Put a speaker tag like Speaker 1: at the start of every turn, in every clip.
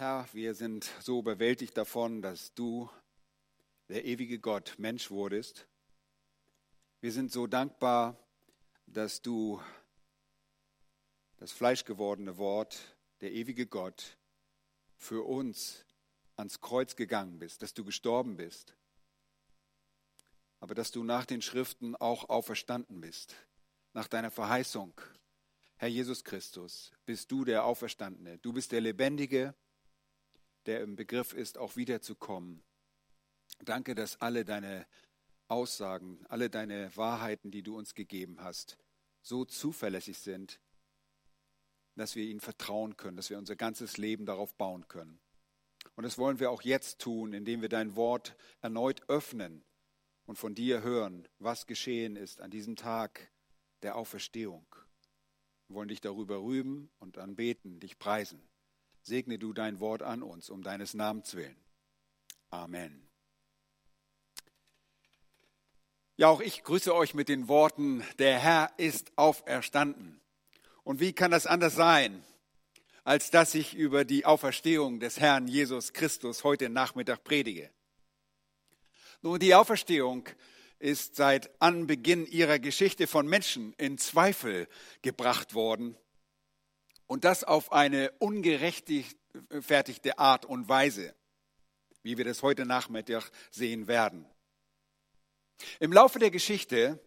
Speaker 1: Herr, wir sind so überwältigt davon, dass du, der ewige Gott, Mensch wurdest. Wir sind so dankbar, dass du das fleischgewordene Wort, der ewige Gott, für uns ans Kreuz gegangen bist, dass du gestorben bist, aber dass du nach den Schriften auch auferstanden bist, nach deiner Verheißung. Herr Jesus Christus, bist du der Auferstandene, du bist der Lebendige, der im Begriff ist, auch wiederzukommen. Danke, dass alle deine Aussagen, alle deine Wahrheiten, die du uns gegeben hast, so zuverlässig sind, dass wir ihnen vertrauen können, dass wir unser ganzes Leben darauf bauen können. Und das wollen wir auch jetzt tun, indem wir dein Wort erneut öffnen und von dir hören, was geschehen ist an diesem Tag der Auferstehung. Wir wollen dich darüber rühmen und anbeten, dich preisen. Segne du dein Wort an uns, um deines Namens willen. Amen. Ja, auch ich grüße euch mit den Worten, der Herr ist auferstanden. Und wie kann das anders sein, als dass ich über die Auferstehung des Herrn Jesus Christus heute Nachmittag predige? Nun, die Auferstehung ist seit Anbeginn ihrer Geschichte von Menschen in Zweifel gebracht worden und das auf eine ungerechtfertigte Art und Weise, wie wir das heute Nachmittag sehen werden. Im Laufe der Geschichte,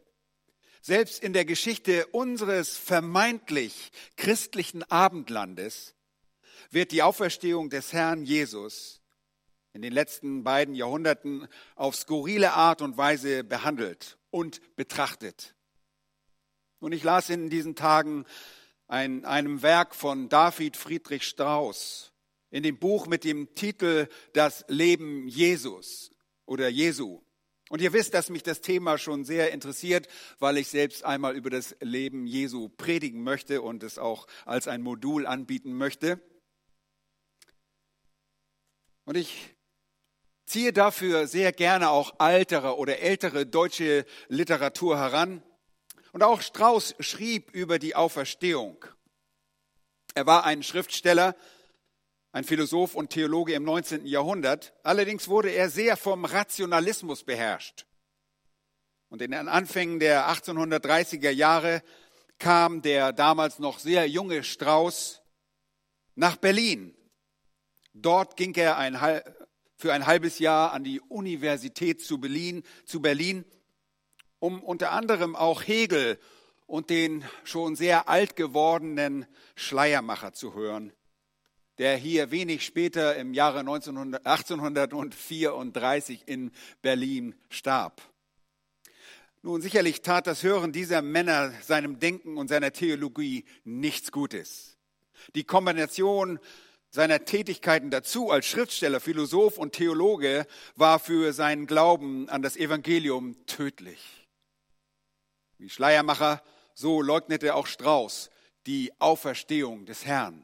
Speaker 1: selbst in der Geschichte unseres vermeintlich christlichen Abendlandes, wird die Auferstehung des Herrn Jesus in den letzten beiden Jahrhunderten auf skurrile Art und Weise behandelt und betrachtet. Und ich las in diesen Tagen ein, einem Werk von David Friedrich Strauss in dem Buch mit dem Titel Das Leben Jesus oder Jesu. Und ihr wisst, dass mich das Thema schon sehr interessiert, weil ich selbst einmal über das Leben Jesu predigen möchte und es auch als ein Modul anbieten möchte. Und ich ziehe dafür sehr gerne auch altere oder ältere deutsche Literatur heran. Und auch Strauß schrieb über die Auferstehung. Er war ein Schriftsteller, ein Philosoph und Theologe im 19. Jahrhundert. Allerdings wurde er sehr vom Rationalismus beherrscht. Und in den Anfängen der 1830er Jahre kam der damals noch sehr junge Strauß nach Berlin. Dort ging er ein, für ein halbes Jahr an die Universität zu Berlin, zu Berlin um unter anderem auch Hegel und den schon sehr alt gewordenen Schleiermacher zu hören, der hier wenig später im Jahre 1900, 1834 in Berlin starb. Nun, sicherlich tat das Hören dieser Männer seinem Denken und seiner Theologie nichts Gutes. Die Kombination seiner Tätigkeiten dazu als Schriftsteller, Philosoph und Theologe war für seinen Glauben an das Evangelium tödlich. Wie Schleiermacher, so leugnete auch Strauß die Auferstehung des Herrn.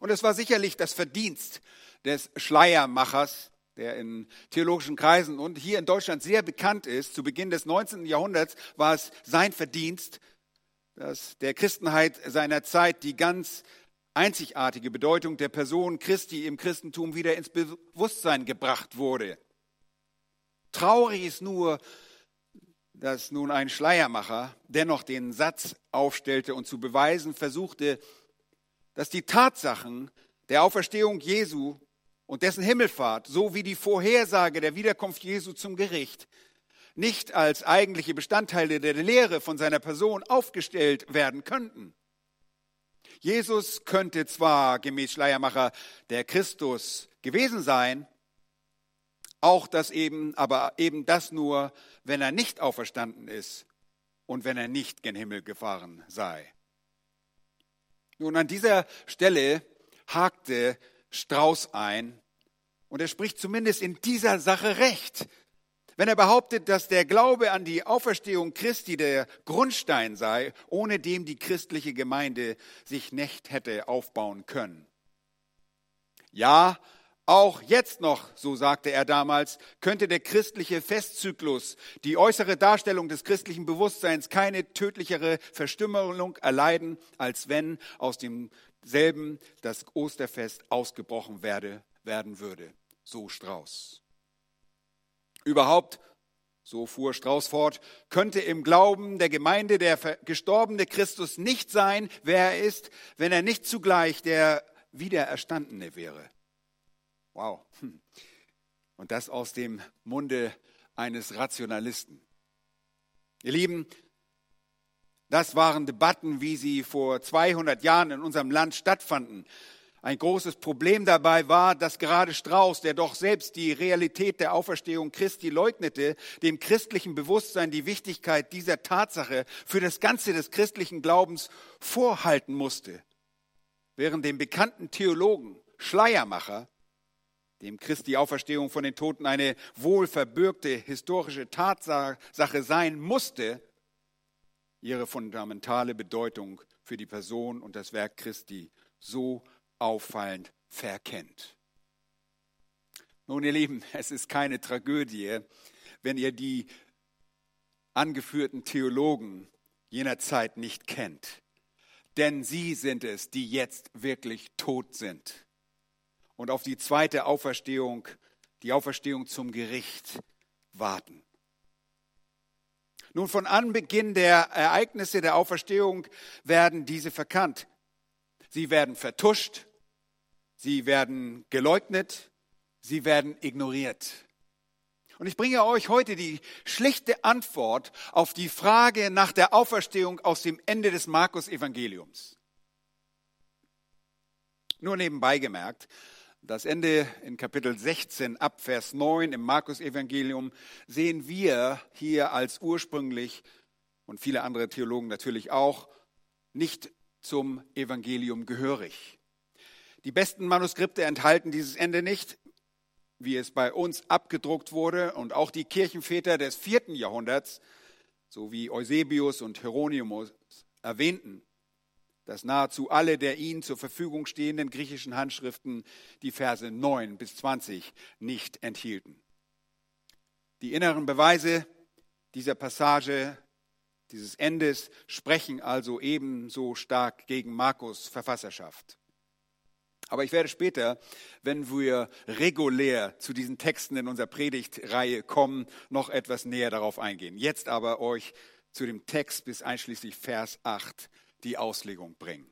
Speaker 1: Und es war sicherlich das Verdienst des Schleiermachers, der in theologischen Kreisen und hier in Deutschland sehr bekannt ist. Zu Beginn des 19. Jahrhunderts war es sein Verdienst, dass der Christenheit seiner Zeit die ganz einzigartige Bedeutung der Person Christi im Christentum wieder ins Bewusstsein gebracht wurde. Traurig ist nur, dass nun ein Schleiermacher dennoch den Satz aufstellte und zu beweisen versuchte, dass die Tatsachen der Auferstehung Jesu und dessen Himmelfahrt sowie die Vorhersage der Wiederkunft Jesu zum Gericht nicht als eigentliche Bestandteile der Lehre von seiner Person aufgestellt werden könnten. Jesus könnte zwar gemäß Schleiermacher der Christus gewesen sein, auch das eben, aber eben das nur, wenn er nicht auferstanden ist und wenn er nicht gen Himmel gefahren sei. Nun, an dieser Stelle hakte Strauß ein und er spricht zumindest in dieser Sache recht. Wenn er behauptet, dass der Glaube an die Auferstehung Christi der Grundstein sei, ohne dem die christliche Gemeinde sich nicht hätte aufbauen können. Ja, auch jetzt noch, so sagte er damals, könnte der christliche Festzyklus, die äußere Darstellung des christlichen Bewusstseins, keine tödlichere Verstümmelung erleiden, als wenn aus dem selben das Osterfest ausgebrochen werde, werden würde. So Strauß. Überhaupt, so fuhr Strauß fort, könnte im Glauben der Gemeinde der gestorbene Christus nicht sein, wer er ist, wenn er nicht zugleich der Wiedererstandene wäre. Wow. Und das aus dem Munde eines Rationalisten. Ihr Lieben, das waren Debatten, wie sie vor 200 Jahren in unserem Land stattfanden. Ein großes Problem dabei war, dass gerade Strauß, der doch selbst die Realität der Auferstehung Christi leugnete, dem christlichen Bewusstsein die Wichtigkeit dieser Tatsache für das Ganze des christlichen Glaubens vorhalten musste. Während dem bekannten Theologen Schleiermacher, dem Christi Auferstehung von den Toten eine wohl verbürgte historische Tatsache sein musste, ihre fundamentale Bedeutung für die Person und das Werk Christi so auffallend verkennt. Nun, ihr Lieben, es ist keine Tragödie, wenn ihr die angeführten Theologen jener Zeit nicht kennt. Denn sie sind es, die jetzt wirklich tot sind und auf die zweite Auferstehung, die Auferstehung zum Gericht warten. Nun, von Anbeginn der Ereignisse der Auferstehung werden diese verkannt. Sie werden vertuscht, sie werden geleugnet, sie werden ignoriert. Und ich bringe euch heute die schlichte Antwort auf die Frage nach der Auferstehung aus dem Ende des Markus-Evangeliums. Nur nebenbei gemerkt, das Ende in Kapitel 16 ab Vers 9 im Markus-Evangelium sehen wir hier als ursprünglich und viele andere Theologen natürlich auch nicht zum Evangelium gehörig. Die besten Manuskripte enthalten dieses Ende nicht, wie es bei uns abgedruckt wurde. Und auch die Kirchenväter des vierten Jahrhunderts, so wie Eusebius und Hieronymus, erwähnten, dass nahezu alle der ihnen zur Verfügung stehenden griechischen Handschriften die Verse 9 bis 20 nicht enthielten. Die inneren Beweise dieser Passage, dieses Endes, sprechen also ebenso stark gegen Markus Verfasserschaft. Aber ich werde später, wenn wir regulär zu diesen Texten in unserer Predigtreihe kommen, noch etwas näher darauf eingehen. Jetzt aber euch zu dem Text bis einschließlich Vers 8 die Auslegung bringen.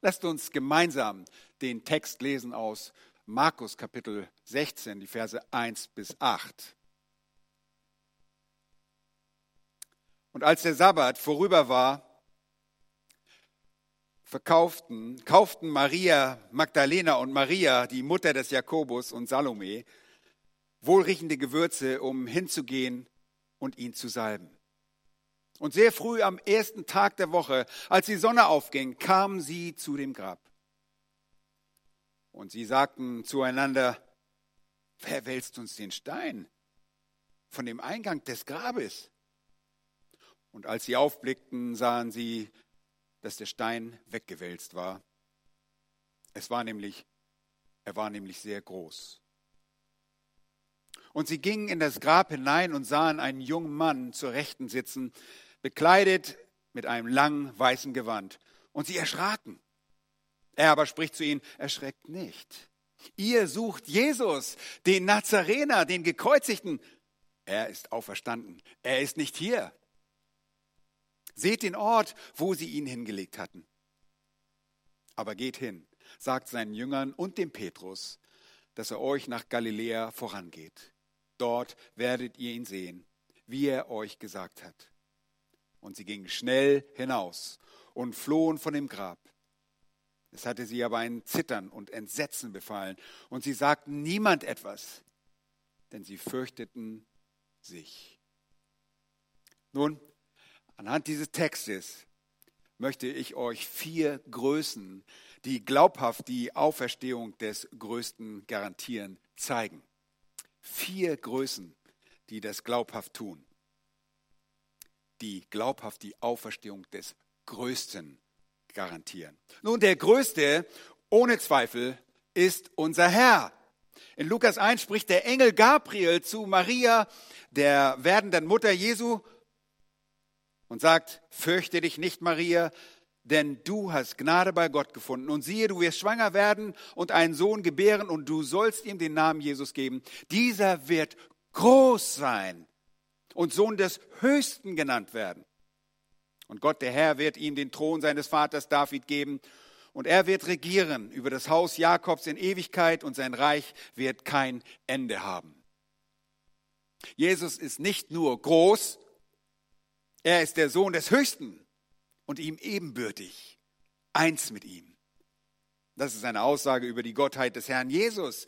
Speaker 1: Lasst uns gemeinsam den Text lesen aus Markus Kapitel 16, die Verse 1 bis 8. Und als der Sabbat vorüber war, verkauften, kauften Maria Magdalena und Maria, die Mutter des Jakobus und Salome, wohlriechende Gewürze, um hinzugehen und ihn zu salben. Und sehr früh am ersten Tag der Woche, als die Sonne aufging, kamen sie zu dem Grab. Und sie sagten zueinander, wer wälzt uns den Stein von dem Eingang des Grabes? Und als sie aufblickten, sahen sie dass der Stein weggewälzt war. Es war nämlich, er war nämlich sehr groß. Und sie gingen in das Grab hinein und sahen einen jungen Mann zur Rechten sitzen, bekleidet mit einem langen weißen Gewand. Und sie erschraken. Er aber spricht zu ihnen, erschreckt nicht. Ihr sucht Jesus, den Nazarener, den Gekreuzigten. Er ist auferstanden. Er ist nicht hier. Seht den Ort, wo sie ihn hingelegt hatten. Aber geht hin, sagt seinen Jüngern und dem Petrus, dass er euch nach Galiläa vorangeht. Dort werdet ihr ihn sehen, wie er euch gesagt hat. Und sie gingen schnell hinaus und flohen von dem Grab. Es hatte sie aber ein Zittern und Entsetzen befallen, und sie sagten niemand etwas, denn sie fürchteten sich. Nun, Anhand dieses Textes möchte ich euch vier Größen, die glaubhaft die Auferstehung des Größten garantieren, zeigen. Vier Größen, die das glaubhaft tun. Die glaubhaft die Auferstehung des Größten garantieren. Nun, der Größte, ohne Zweifel, ist unser Herr. In Lukas 1 spricht der Engel Gabriel zu Maria, der werdenden Mutter Jesu, und sagt, fürchte dich nicht, Maria, denn du hast Gnade bei Gott gefunden. Und siehe, du wirst schwanger werden und einen Sohn gebären und du sollst ihm den Namen Jesus geben. Dieser wird groß sein und Sohn des Höchsten genannt werden. Und Gott, der Herr, wird ihm den Thron seines Vaters David geben und er wird regieren über das Haus Jakobs in Ewigkeit und sein Reich wird kein Ende haben. Jesus ist nicht nur groß, er ist der Sohn des Höchsten und ihm ebenbürtig, eins mit ihm. Das ist eine Aussage über die Gottheit des Herrn Jesus.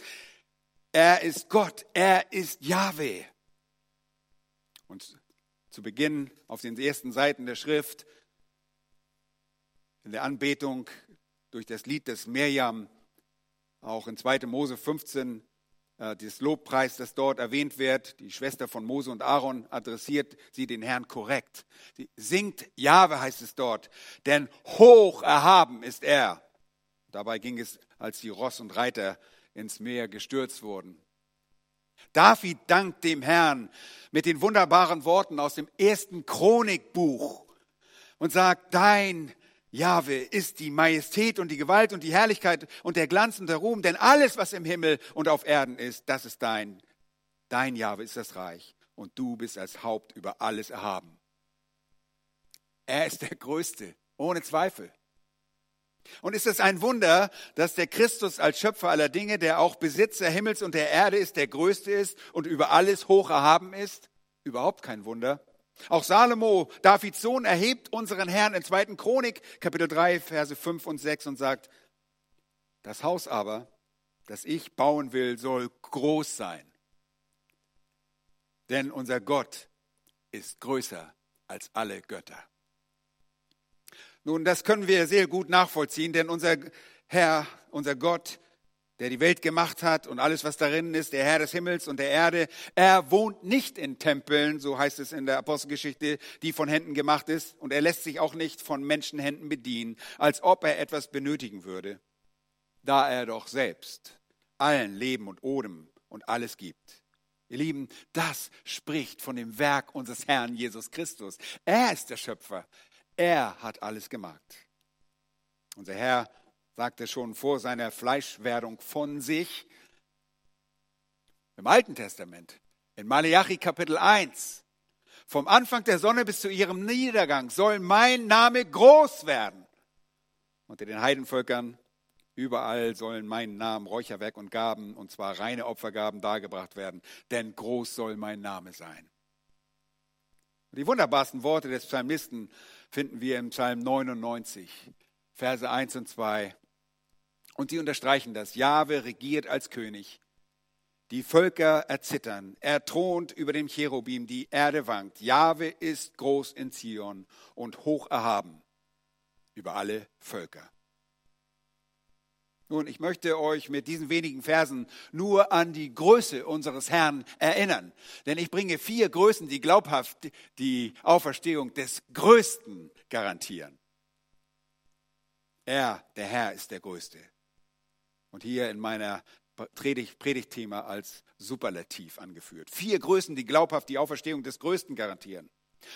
Speaker 1: Er ist Gott, er ist Yahweh. Und zu Beginn auf den ersten Seiten der Schrift, in der Anbetung durch das Lied des Mirjam, auch in 2. Mose 15, äh, das Lobpreis, das dort erwähnt wird, die Schwester von Mose und Aaron adressiert sie den Herrn korrekt. Sie singt Jahwe, heißt es dort, denn hoch erhaben ist er. Dabei ging es, als die Ross und Reiter ins Meer gestürzt wurden. David dankt dem Herrn mit den wunderbaren Worten aus dem ersten Chronikbuch und sagt, dein Jahwe ist die Majestät und die Gewalt und die Herrlichkeit und der Glanz und der Ruhm, denn alles, was im Himmel und auf Erden ist, das ist dein. Dein Jahwe ist das Reich und du bist als Haupt über alles erhaben. Er ist der Größte, ohne Zweifel. Und ist es ein Wunder, dass der Christus als Schöpfer aller Dinge, der auch Besitzer Himmels und der Erde ist, der Größte ist und über alles hoch erhaben ist? Überhaupt kein Wunder. Auch Salomo, Davids Sohn, erhebt unseren Herrn in 2. Chronik, Kapitel 3, Verse 5 und 6 und sagt, das Haus aber, das ich bauen will, soll groß sein. Denn unser Gott ist größer als alle Götter. Nun, das können wir sehr gut nachvollziehen, denn unser Herr, unser Gott der die Welt gemacht hat und alles, was darin ist, der Herr des Himmels und der Erde. Er wohnt nicht in Tempeln, so heißt es in der Apostelgeschichte, die von Händen gemacht ist. Und er lässt sich auch nicht von Menschenhänden bedienen, als ob er etwas benötigen würde, da er doch selbst allen Leben und Odem und alles gibt. Ihr Lieben, das spricht von dem Werk unseres Herrn Jesus Christus. Er ist der Schöpfer. Er hat alles gemacht. Unser Herr sagte schon vor seiner Fleischwerdung von sich. Im Alten Testament, in Malachi Kapitel 1, vom Anfang der Sonne bis zu ihrem Niedergang soll mein Name groß werden. Unter den Heidenvölkern überall sollen mein Namen Räucherwerk und Gaben, und zwar reine Opfergaben, dargebracht werden, denn groß soll mein Name sein. Die wunderbarsten Worte des Psalmisten finden wir im Psalm 99, Verse 1 und 2. Und sie unterstreichen das. Jahwe regiert als König. Die Völker erzittern. Er thront über dem Cherubim. Die Erde wankt. Jahwe ist groß in Zion und hoch erhaben über alle Völker. Nun, ich möchte euch mit diesen wenigen Versen nur an die Größe unseres Herrn erinnern. Denn ich bringe vier Größen, die glaubhaft die Auferstehung des Größten garantieren. Er, der Herr, ist der Größte und hier in meiner Predigtthema als Superlativ angeführt. Vier Größen, die glaubhaft die Auferstehung des Größten garantieren.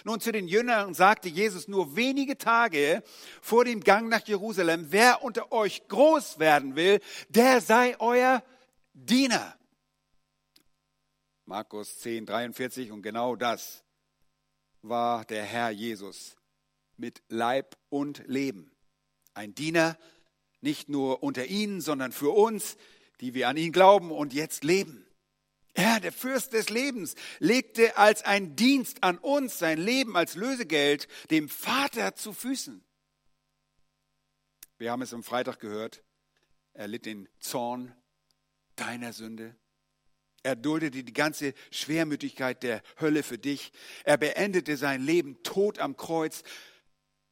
Speaker 1: Nun, zu den Jüngern sagte Jesus nur wenige Tage vor dem Gang nach Jerusalem, wer unter euch groß werden will, der sei euer Diener. Markus 10, 43 und genau das war der Herr Jesus mit Leib und Leben. Ein Diener, nicht nur unter ihnen, sondern für uns, die wir an ihn glauben und jetzt leben. Er, der Fürst des Lebens, legte als ein Dienst an uns sein Leben als Lösegeld dem Vater zu Füßen. Wir haben es am Freitag gehört. Er litt den Zorn deiner Sünde. Er duldete die ganze Schwermütigkeit der Hölle für dich. Er beendete sein Leben tot am Kreuz,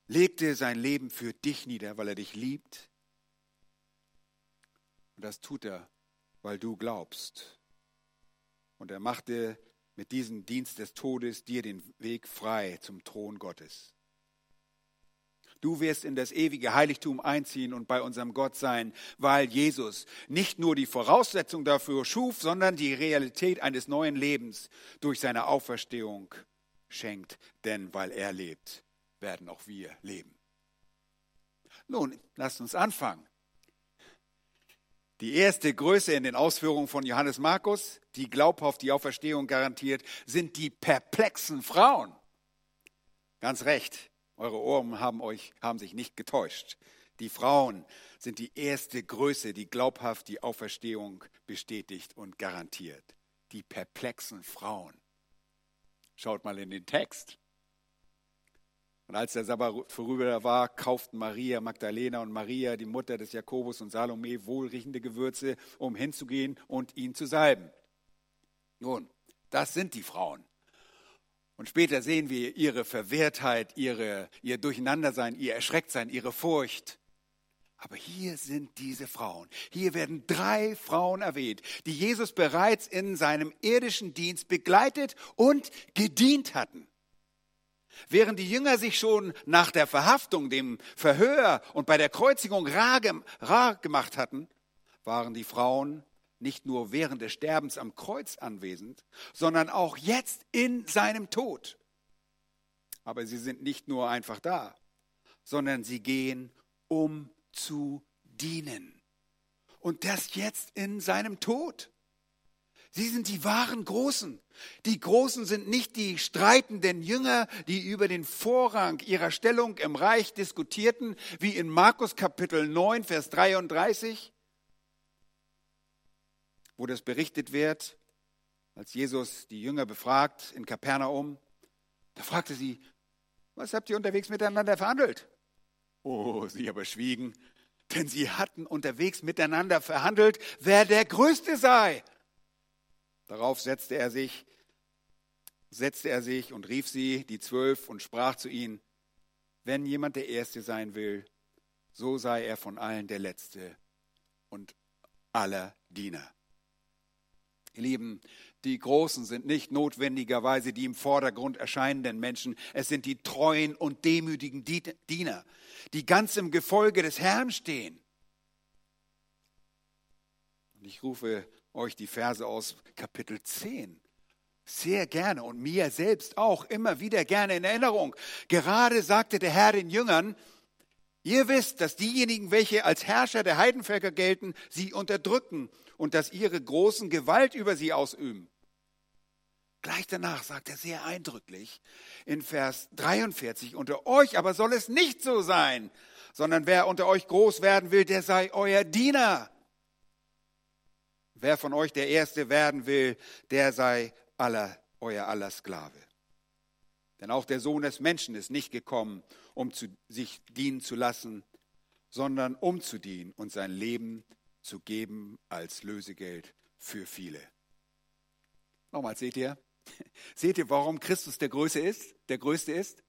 Speaker 1: legte sein Leben für dich nieder, weil er dich liebt. Und das tut er, weil du glaubst. Und er machte mit diesem Dienst des Todes dir den Weg frei zum Thron Gottes. Du wirst in das ewige Heiligtum einziehen und bei unserem Gott sein, weil Jesus nicht nur die Voraussetzung dafür schuf, sondern die Realität eines neuen Lebens durch seine Auferstehung schenkt. Denn weil er lebt, werden auch wir leben. Nun, lasst uns anfangen. Die erste Größe in den Ausführungen von Johannes Markus, die glaubhaft die Auferstehung garantiert, sind die perplexen Frauen. Ganz recht, eure Ohren haben euch, haben sich nicht getäuscht. Die Frauen sind die erste Größe, die glaubhaft die Auferstehung bestätigt und garantiert. Die perplexen Frauen. Schaut mal in den Text. Und als der Sabbat vorüber war, kauften Maria Magdalena und Maria, die Mutter des Jakobus und Salome, wohlriechende Gewürze, um hinzugehen und ihn zu salben. Nun, das sind die Frauen. Und später sehen wir ihre Verwehrtheit, ihre, ihr Durcheinandersein, ihr Erschrecktsein, ihre Furcht. Aber hier sind diese Frauen. Hier werden drei Frauen erwähnt, die Jesus bereits in seinem irdischen Dienst begleitet und gedient hatten. Während die Jünger sich schon nach der Verhaftung, dem Verhör und bei der Kreuzigung rar, gemacht hatten, waren die Frauen nicht nur während des Sterbens am Kreuz anwesend, sondern auch jetzt in seinem Tod. Aber sie sind nicht nur einfach da, sondern sie gehen, um zu dienen. Und das jetzt in seinem Tod. Sie sind die wahren Großen. Die Großen sind nicht die streitenden Jünger, die über den Vorrang ihrer Stellung im Reich diskutierten, wie in Markus Kapitel 9, Vers 33, wo das berichtet wird, als Jesus die Jünger befragt in Kapernaum. Da fragte sie, was habt ihr unterwegs miteinander verhandelt? Oh, sie aber schwiegen, denn sie hatten unterwegs miteinander verhandelt, wer der Größte sei. Darauf setzte er sich, setzte er sich und rief sie, die zwölf, und sprach zu ihnen, wenn jemand der Erste sein will, so sei er von allen der Letzte und aller Diener. Ihr Lieben, die Großen sind nicht notwendigerweise die im Vordergrund erscheinenden Menschen. Es sind die treuen und demütigen Diener, die ganz im Gefolge des Herrn stehen. Und ich rufe euch die Verse aus Kapitel 10 sehr gerne und mir selbst auch immer wieder gerne in Erinnerung. Gerade sagte der Herr den Jüngern, ihr wisst, dass diejenigen, welche als Herrscher der Heidenvölker gelten, sie unterdrücken und dass ihre Großen Gewalt über sie ausüben. Gleich danach sagt er sehr eindrücklich in Vers 43, unter euch aber soll es nicht so sein, sondern wer unter euch groß werden will, der sei euer Diener. Wer von euch der Erste werden will, der sei aller, euer aller Sklave. Denn auch der Sohn des Menschen ist nicht gekommen, um zu, sich dienen zu lassen, sondern um zu dienen und sein Leben zu geben als Lösegeld für viele. Nochmal, seht ihr? Seht ihr, warum Christus der Größte ist, der Größte ist?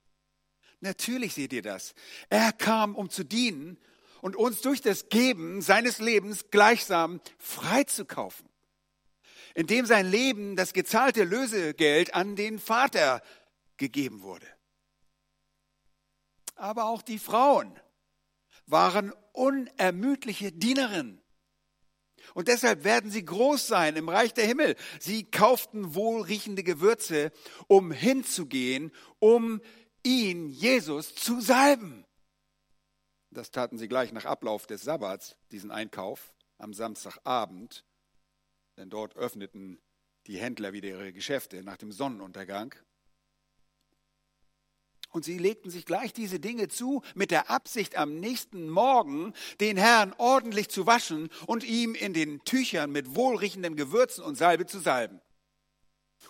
Speaker 1: Natürlich seht ihr das. Er kam, um zu dienen und uns durch das Geben seines Lebens gleichsam freizukaufen, indem sein Leben, das gezahlte Lösegeld an den Vater gegeben wurde. Aber auch die Frauen waren unermüdliche Dienerinnen. Und deshalb werden sie groß sein im Reich der Himmel. Sie kauften wohlriechende Gewürze, um hinzugehen, um ihn, Jesus, zu salben. Das taten sie gleich nach Ablauf des Sabbats, diesen Einkauf am Samstagabend, denn dort öffneten die Händler wieder ihre Geschäfte nach dem Sonnenuntergang. Und sie legten sich gleich diese Dinge zu, mit der Absicht, am nächsten Morgen den Herrn ordentlich zu waschen und ihm in den Tüchern mit wohlriechenden Gewürzen und Salbe zu salben.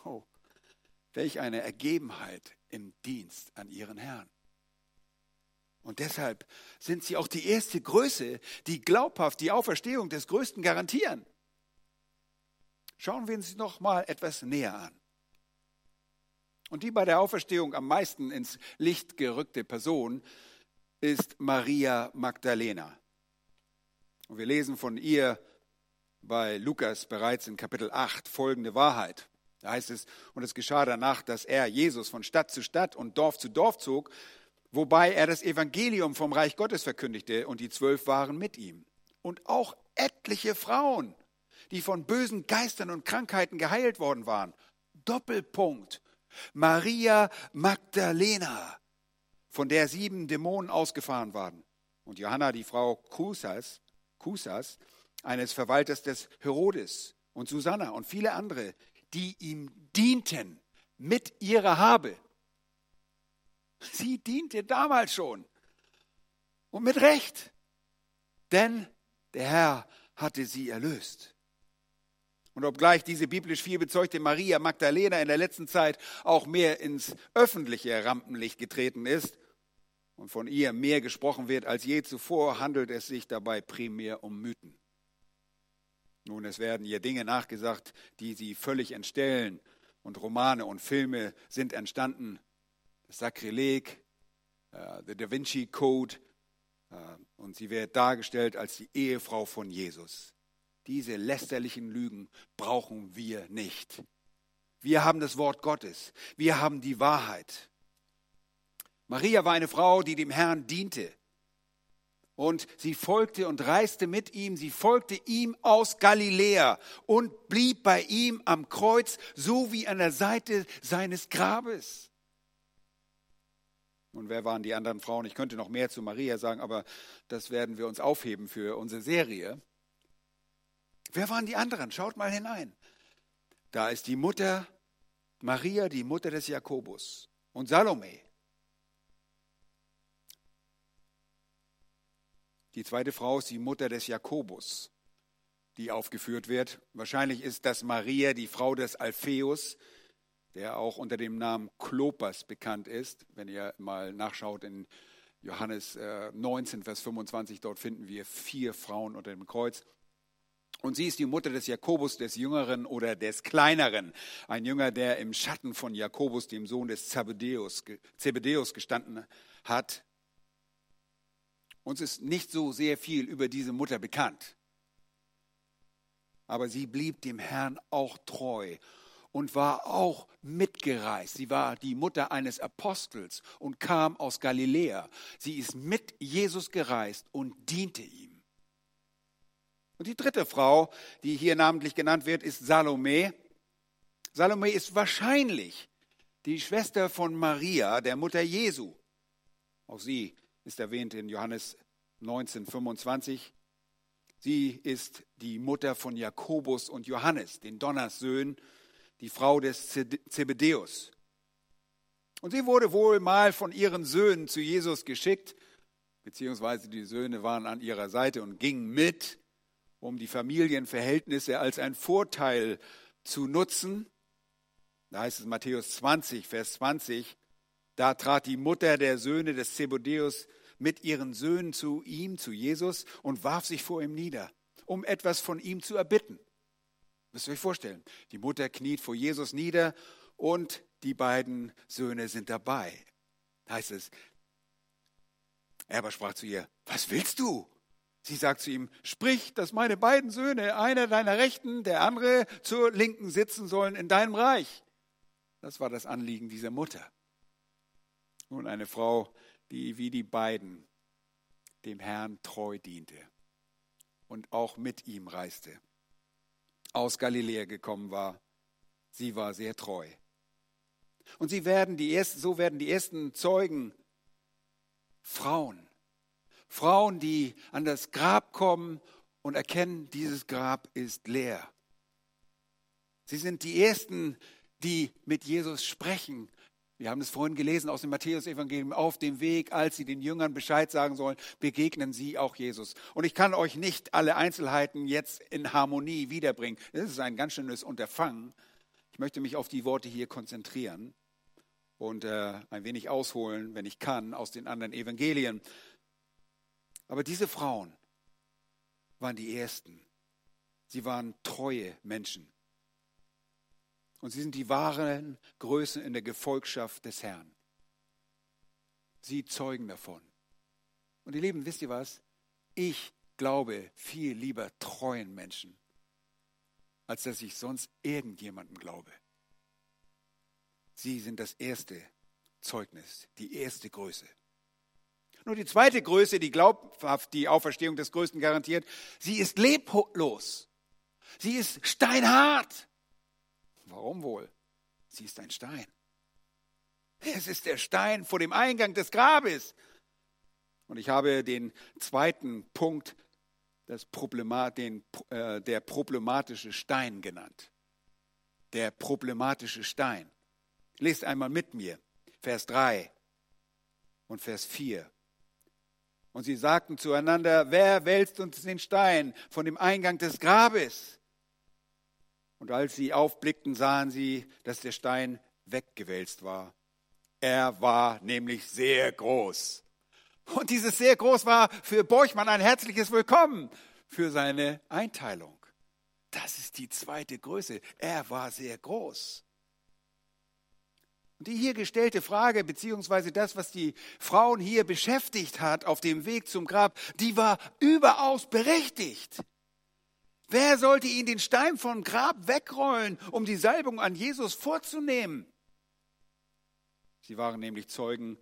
Speaker 1: Oh, welch eine Ergebenheit im Dienst an ihren Herrn. Und deshalb sind sie auch die erste Größe, die glaubhaft die Auferstehung des Größten garantieren. Schauen wir uns noch mal etwas näher an. Und die bei der Auferstehung am meisten ins Licht gerückte Person ist Maria Magdalena. Und wir lesen von ihr bei Lukas bereits in Kapitel 8 folgende Wahrheit. Da heißt es, und es geschah danach, dass er, Jesus, von Stadt zu Stadt und Dorf zu Dorf zog, wobei er das Evangelium vom Reich Gottes verkündigte, und die zwölf waren mit ihm. Und auch etliche Frauen, die von bösen Geistern und Krankheiten geheilt worden waren. Doppelpunkt. Maria Magdalena, von der sieben Dämonen ausgefahren waren. und Johanna, die Frau Kusas, Kusas, eines Verwalters des Herodes und Susanna und viele andere, die ihm dienten mit ihrer Habe. Sie diente damals schon und mit Recht, denn der Herr hatte sie erlöst. Und obgleich diese biblisch viel bezeugte Maria Magdalena in der letzten Zeit auch mehr ins öffentliche Rampenlicht getreten ist und von ihr mehr gesprochen wird als je zuvor, handelt es sich dabei primär um Mythen. Nun, es werden ihr Dinge nachgesagt, die sie völlig entstellen, und Romane und Filme sind entstanden. Sakrileg, The Da Vinci Code, uh, und sie wird dargestellt als die Ehefrau von Jesus. Diese lästerlichen Lügen brauchen wir nicht. Wir haben das Wort Gottes. Wir haben die Wahrheit. Maria war eine Frau, die dem Herrn diente. Und sie folgte und reiste mit ihm. Sie folgte ihm aus Galiläa und blieb bei ihm am Kreuz, so wie an der Seite seines Grabes. Und wer waren die anderen Frauen? Ich könnte noch mehr zu Maria sagen, aber das werden wir uns aufheben für unsere Serie. Wer waren die anderen? Schaut mal hinein. Da ist die Mutter Maria, die Mutter des Jakobus und Salome. Die zweite Frau ist die Mutter des Jakobus, die aufgeführt wird. Wahrscheinlich ist das Maria, die Frau des Alpheus, der auch unter dem Namen Klopas bekannt ist. Wenn ihr mal nachschaut in Johannes 19, äh, Vers 25, dort finden wir vier Frauen unter dem Kreuz. Und sie ist die Mutter des Jakobus, des Jüngeren oder des Kleineren. Ein Jünger, der im Schatten von Jakobus, dem Sohn des Zebedeus, Zebedeus gestanden hat. Uns ist nicht so sehr viel über diese Mutter bekannt. Aber sie blieb dem Herrn auch treu und war auch mitgereist. Sie war die Mutter eines Apostels und kam aus Galiläa. Sie ist mit Jesus gereist und diente ihm. Und die dritte Frau, die hier namentlich genannt wird, ist Salome. Salome ist wahrscheinlich die Schwester von Maria, der Mutter Jesu. Auch sie ist erwähnt in Johannes 19, 25. Sie ist die Mutter von Jakobus und Johannes, den Donnerssöhnen, die Frau des Zebedeus. Und sie wurde wohl mal von ihren Söhnen zu Jesus geschickt, beziehungsweise die Söhne waren an ihrer Seite und gingen mit um die Familienverhältnisse als ein Vorteil zu nutzen. Da heißt es Matthäus 20, Vers 20, da trat die Mutter der Söhne des Zebedeus mit ihren Söhnen zu ihm, zu Jesus, und warf sich vor ihm nieder, um etwas von ihm zu erbitten. Müsst ihr euch vorstellen. Die Mutter kniet vor Jesus nieder und die beiden Söhne sind dabei. Da heißt es, er aber sprach zu ihr, was willst du? Sie sagt zu ihm, sprich, dass meine beiden Söhne, einer deiner Rechten, der andere zur Linken sitzen sollen in deinem Reich. Das war das Anliegen dieser Mutter. Nun eine Frau, die wie die beiden dem Herrn treu diente und auch mit ihm reiste, aus Galiläa gekommen war. Sie war sehr treu. Und sie werden die ersten, so werden die ersten Zeugen Frauen, Frauen, die an das Grab kommen und erkennen, dieses Grab ist leer. Sie sind die Ersten, die mit Jesus sprechen. Wir haben es vorhin gelesen aus dem Matthäus-Evangelium. Auf dem Weg, als sie den Jüngern Bescheid sagen sollen, begegnen sie auch Jesus. Und ich kann euch nicht alle Einzelheiten jetzt in Harmonie wiederbringen. Das ist ein ganz schönes Unterfangen. Ich möchte mich auf die Worte hier konzentrieren und äh, ein wenig ausholen, wenn ich kann, aus den anderen Evangelien. Aber diese Frauen waren die Ersten. Sie waren treue Menschen. Und sie sind die wahren Größen in der Gefolgschaft des Herrn. Sie zeugen davon. Und ihr Lieben, wisst ihr was? Ich glaube viel lieber treuen Menschen, als dass ich sonst irgendjemandem glaube. Sie sind das erste Zeugnis, die erste Größe. Nur die zweite Größe, die glaubhaft die Auferstehung des Größten garantiert, sie ist leblos. Sie ist steinhart. Warum wohl? Sie ist ein Stein. Es ist der Stein vor dem Eingang des Grabes. Und ich habe den zweiten Punkt, das Problemat, den, äh, der problematische Stein genannt. Der problematische Stein. Lest einmal mit mir, Vers 3 und Vers 4. Und sie sagten zueinander, wer wälzt uns den Stein von dem Eingang des Grabes? Und als sie aufblickten, sahen sie, dass der Stein weggewälzt war. Er war nämlich sehr groß. Und dieses sehr groß war für Borchmann ein herzliches Willkommen für seine Einteilung. Das ist die zweite Größe. Er war sehr groß. Und die hier gestellte Frage, beziehungsweise das, was die Frauen hier beschäftigt hat auf dem Weg zum Grab, die war überaus berechtigt. Wer sollte ihn den Stein vom Grab wegrollen, um die Salbung an Jesus vorzunehmen? Sie waren nämlich Zeugen,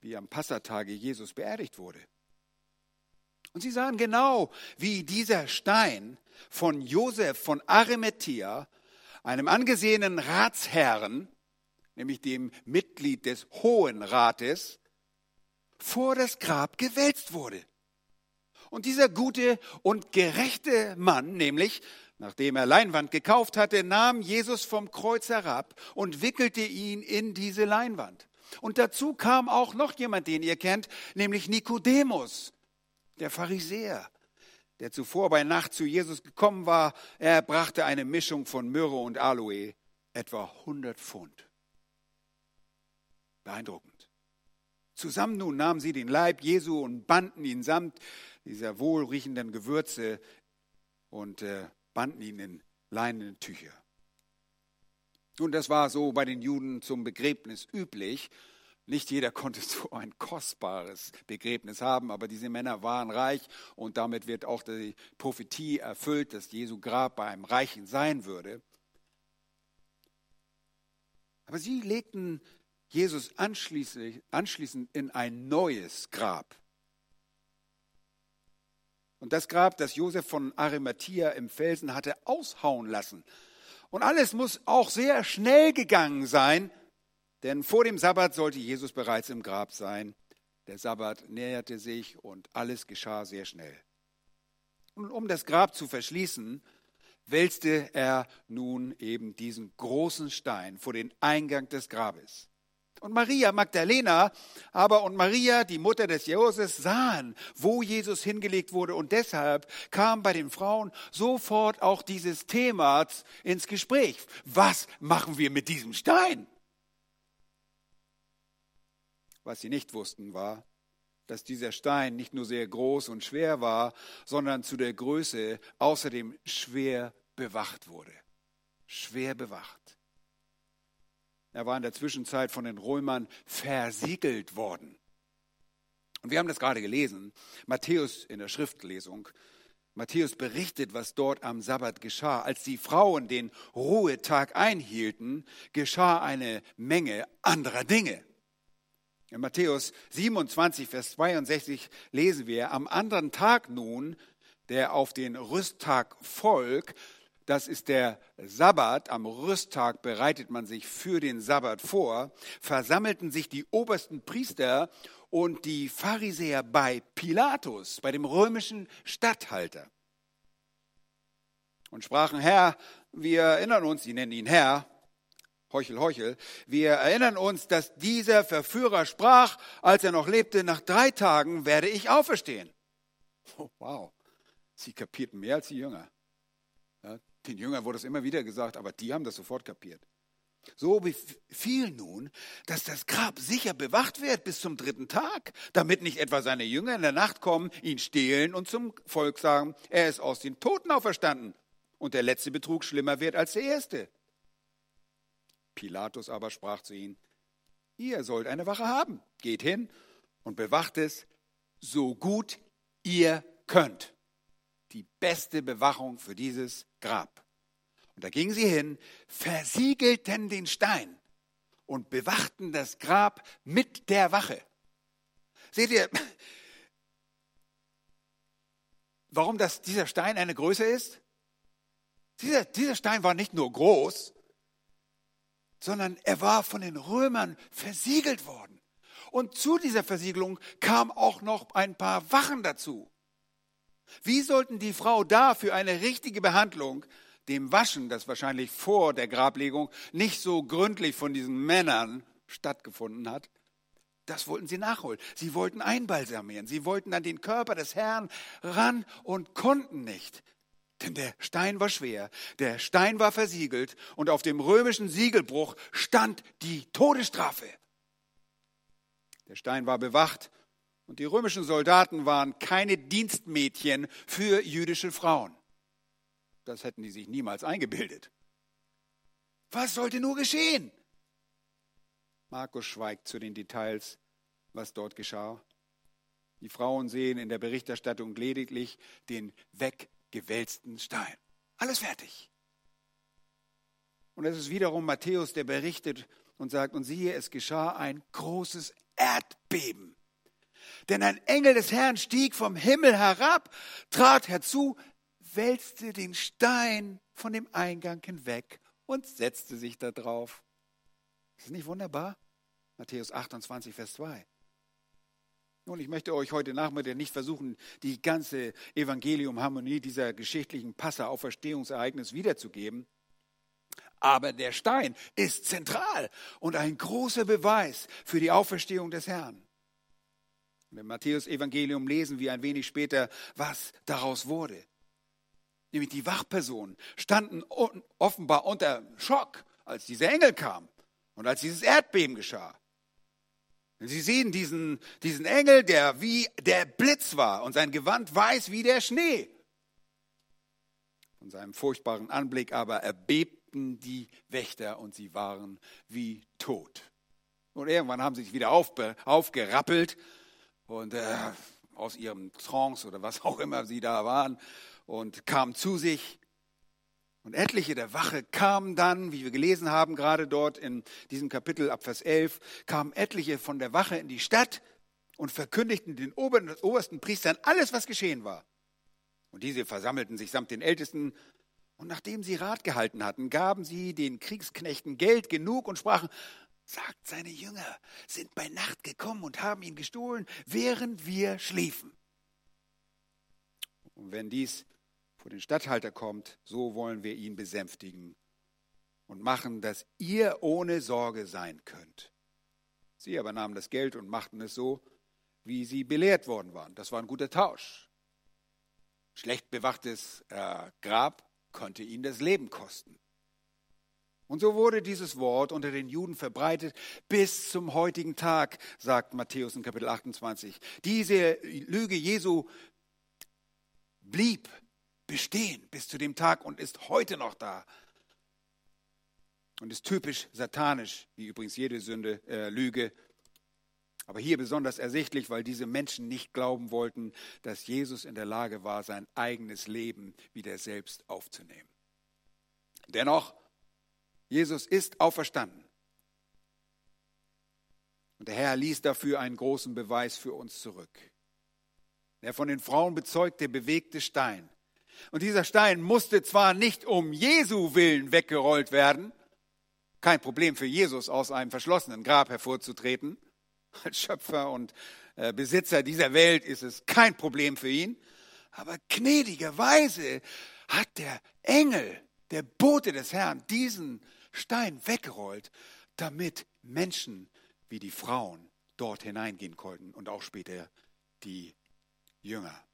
Speaker 1: wie am Passatage Jesus beerdigt wurde. Und sie sahen genau, wie dieser Stein von Josef von Arimathea, einem angesehenen Ratsherrn, nämlich dem Mitglied des Hohen Rates, vor das Grab gewälzt wurde. Und dieser gute und gerechte Mann, nämlich nachdem er Leinwand gekauft hatte, nahm Jesus vom Kreuz herab und wickelte ihn in diese Leinwand. Und dazu kam auch noch jemand, den ihr kennt, nämlich Nikodemus, der Pharisäer, der zuvor bei Nacht zu Jesus gekommen war. Er brachte eine Mischung von Myrrhe und Aloe, etwa 100 Pfund. Beeindruckend. Zusammen nun nahmen sie den Leib Jesu und banden ihn samt dieser wohlriechenden Gewürze und äh, banden ihn in leinenen Tücher. Nun, das war so bei den Juden zum Begräbnis üblich. Nicht jeder konnte so ein kostbares Begräbnis haben, aber diese Männer waren reich und damit wird auch die Prophetie erfüllt, dass Jesu Grab bei einem Reichen sein würde. Aber sie legten Jesus anschließend in ein neues Grab. Und das Grab, das Josef von Arimathea im Felsen hatte aushauen lassen. Und alles muss auch sehr schnell gegangen sein, denn vor dem Sabbat sollte Jesus bereits im Grab sein. Der Sabbat näherte sich und alles geschah sehr schnell. Und um das Grab zu verschließen, wälzte er nun eben diesen großen Stein vor den Eingang des Grabes. Und Maria Magdalena aber und Maria, die Mutter des Joses, sahen, wo Jesus hingelegt wurde. Und deshalb kam bei den Frauen sofort auch dieses Thema ins Gespräch. Was machen wir mit diesem Stein? Was sie nicht wussten war, dass dieser Stein nicht nur sehr groß und schwer war, sondern zu der Größe außerdem schwer bewacht wurde. Schwer bewacht. Er war in der Zwischenzeit von den Römern versiegelt worden. Und wir haben das gerade gelesen, Matthäus in der Schriftlesung. Matthäus berichtet, was dort am Sabbat geschah. Als die Frauen den Ruhetag einhielten, geschah eine Menge anderer Dinge. In Matthäus 27, Vers 62 lesen wir, am anderen Tag nun, der auf den Rüsttag folgt, das ist der Sabbat, am Rüsttag bereitet man sich für den Sabbat vor, versammelten sich die obersten Priester und die Pharisäer bei Pilatus, bei dem römischen Statthalter. Und sprachen, Herr, wir erinnern uns, sie nennen ihn Herr, Heuchel, Heuchel, wir erinnern uns, dass dieser Verführer sprach, als er noch lebte, nach drei Tagen werde ich auferstehen. Oh, wow, sie kapierten mehr als die Jünger. Den Jüngern wurde es immer wieder gesagt, aber die haben das sofort kapiert. So befiel nun, dass das Grab sicher bewacht wird bis zum dritten Tag, damit nicht etwa seine Jünger in der Nacht kommen, ihn stehlen und zum Volk sagen, er ist aus den Toten auferstanden und der letzte Betrug schlimmer wird als der erste. Pilatus aber sprach zu ihnen, ihr sollt eine Wache haben, geht hin und bewacht es so gut ihr könnt die beste Bewachung für dieses Grab. Und da gingen sie hin, versiegelten den Stein und bewachten das Grab mit der Wache. Seht ihr, warum das, dieser Stein eine Größe ist? Dieser, dieser Stein war nicht nur groß, sondern er war von den Römern versiegelt worden. Und zu dieser Versiegelung kam auch noch ein paar Wachen dazu. Wie sollten die Frau da für eine richtige Behandlung dem Waschen, das wahrscheinlich vor der Grablegung nicht so gründlich von diesen Männern stattgefunden hat, das wollten sie nachholen. Sie wollten einbalsamieren. Sie wollten an den Körper des Herrn ran und konnten nicht. Denn der Stein war schwer, der Stein war versiegelt und auf dem römischen Siegelbruch stand die Todesstrafe. Der Stein war bewacht und die römischen Soldaten waren keine Dienstmädchen für jüdische Frauen. Das hätten die sich niemals eingebildet. Was sollte nur geschehen? Markus schweigt zu den Details, was dort geschah. Die Frauen sehen in der Berichterstattung lediglich den weggewälzten Stein. Alles fertig. Und es ist wiederum Matthäus, der berichtet und sagt, und siehe, es geschah ein großes Erdbeben. Denn ein Engel des Herrn stieg vom Himmel herab, trat herzu, wälzte den Stein von dem Eingang hinweg und setzte sich da drauf. Ist das nicht wunderbar? Matthäus 28, Vers 2. Nun, ich möchte euch heute Nachmittag nicht versuchen, die ganze Evangelium-Harmonie dieser geschichtlichen Passer-Auferstehungsereignis wiederzugeben. Aber der Stein ist zentral und ein großer Beweis für die Auferstehung des Herrn. Im Matthäus-Evangelium lesen wir ein wenig später, was daraus wurde. Nämlich die Wachpersonen standen offenbar unter Schock, als dieser Engel kam. Und als dieses Erdbeben geschah, Sie sehen diesen, diesen Engel, der wie der Blitz war und sein Gewand weiß wie der Schnee. Von seinem furchtbaren Anblick aber erbebten die Wächter und sie waren wie tot. Und irgendwann haben sie sich wieder aufbe, aufgerappelt und äh, aus ihrem Trance oder was auch immer sie da waren und kamen zu sich und etliche der Wache kamen dann, wie wir gelesen haben, gerade dort in diesem Kapitel ab Vers 11, kamen etliche von der Wache in die Stadt und verkündigten den obersten Priestern alles, was geschehen war. Und diese versammelten sich samt den Ältesten. Und nachdem sie Rat gehalten hatten, gaben sie den Kriegsknechten Geld genug und sprachen, sagt, seine Jünger sind bei Nacht gekommen und haben ihn gestohlen, während wir schliefen. Und wenn dies vor den Statthalter kommt, so wollen wir ihn besänftigen und machen, dass ihr ohne Sorge sein könnt. Sie aber nahmen das Geld und machten es so, wie sie belehrt worden waren. Das war ein guter Tausch. Schlecht bewachtes äh, Grab konnte ihnen das Leben kosten. Und so wurde dieses Wort unter den Juden verbreitet bis zum heutigen Tag, sagt Matthäus in Kapitel 28. Diese Lüge Jesu blieb bestehen bis zu dem Tag und ist heute noch da. Und ist typisch satanisch, wie übrigens jede Sünde, äh, Lüge. Aber hier besonders ersichtlich, weil diese Menschen nicht glauben wollten, dass Jesus in der Lage war, sein eigenes Leben wieder selbst aufzunehmen. Dennoch, Jesus ist auferstanden. Und der Herr ließ dafür einen großen Beweis für uns zurück. Der von den Frauen bezeugte bewegte Stein und dieser Stein musste zwar nicht um Jesu willen weggerollt werden, kein Problem für Jesus aus einem verschlossenen Grab hervorzutreten. Als Schöpfer und äh, Besitzer dieser Welt ist es kein Problem für ihn. Aber gnädigerweise hat der Engel, der Bote des Herrn, diesen Stein weggerollt, damit Menschen wie die Frauen dort hineingehen konnten und auch später die Jünger.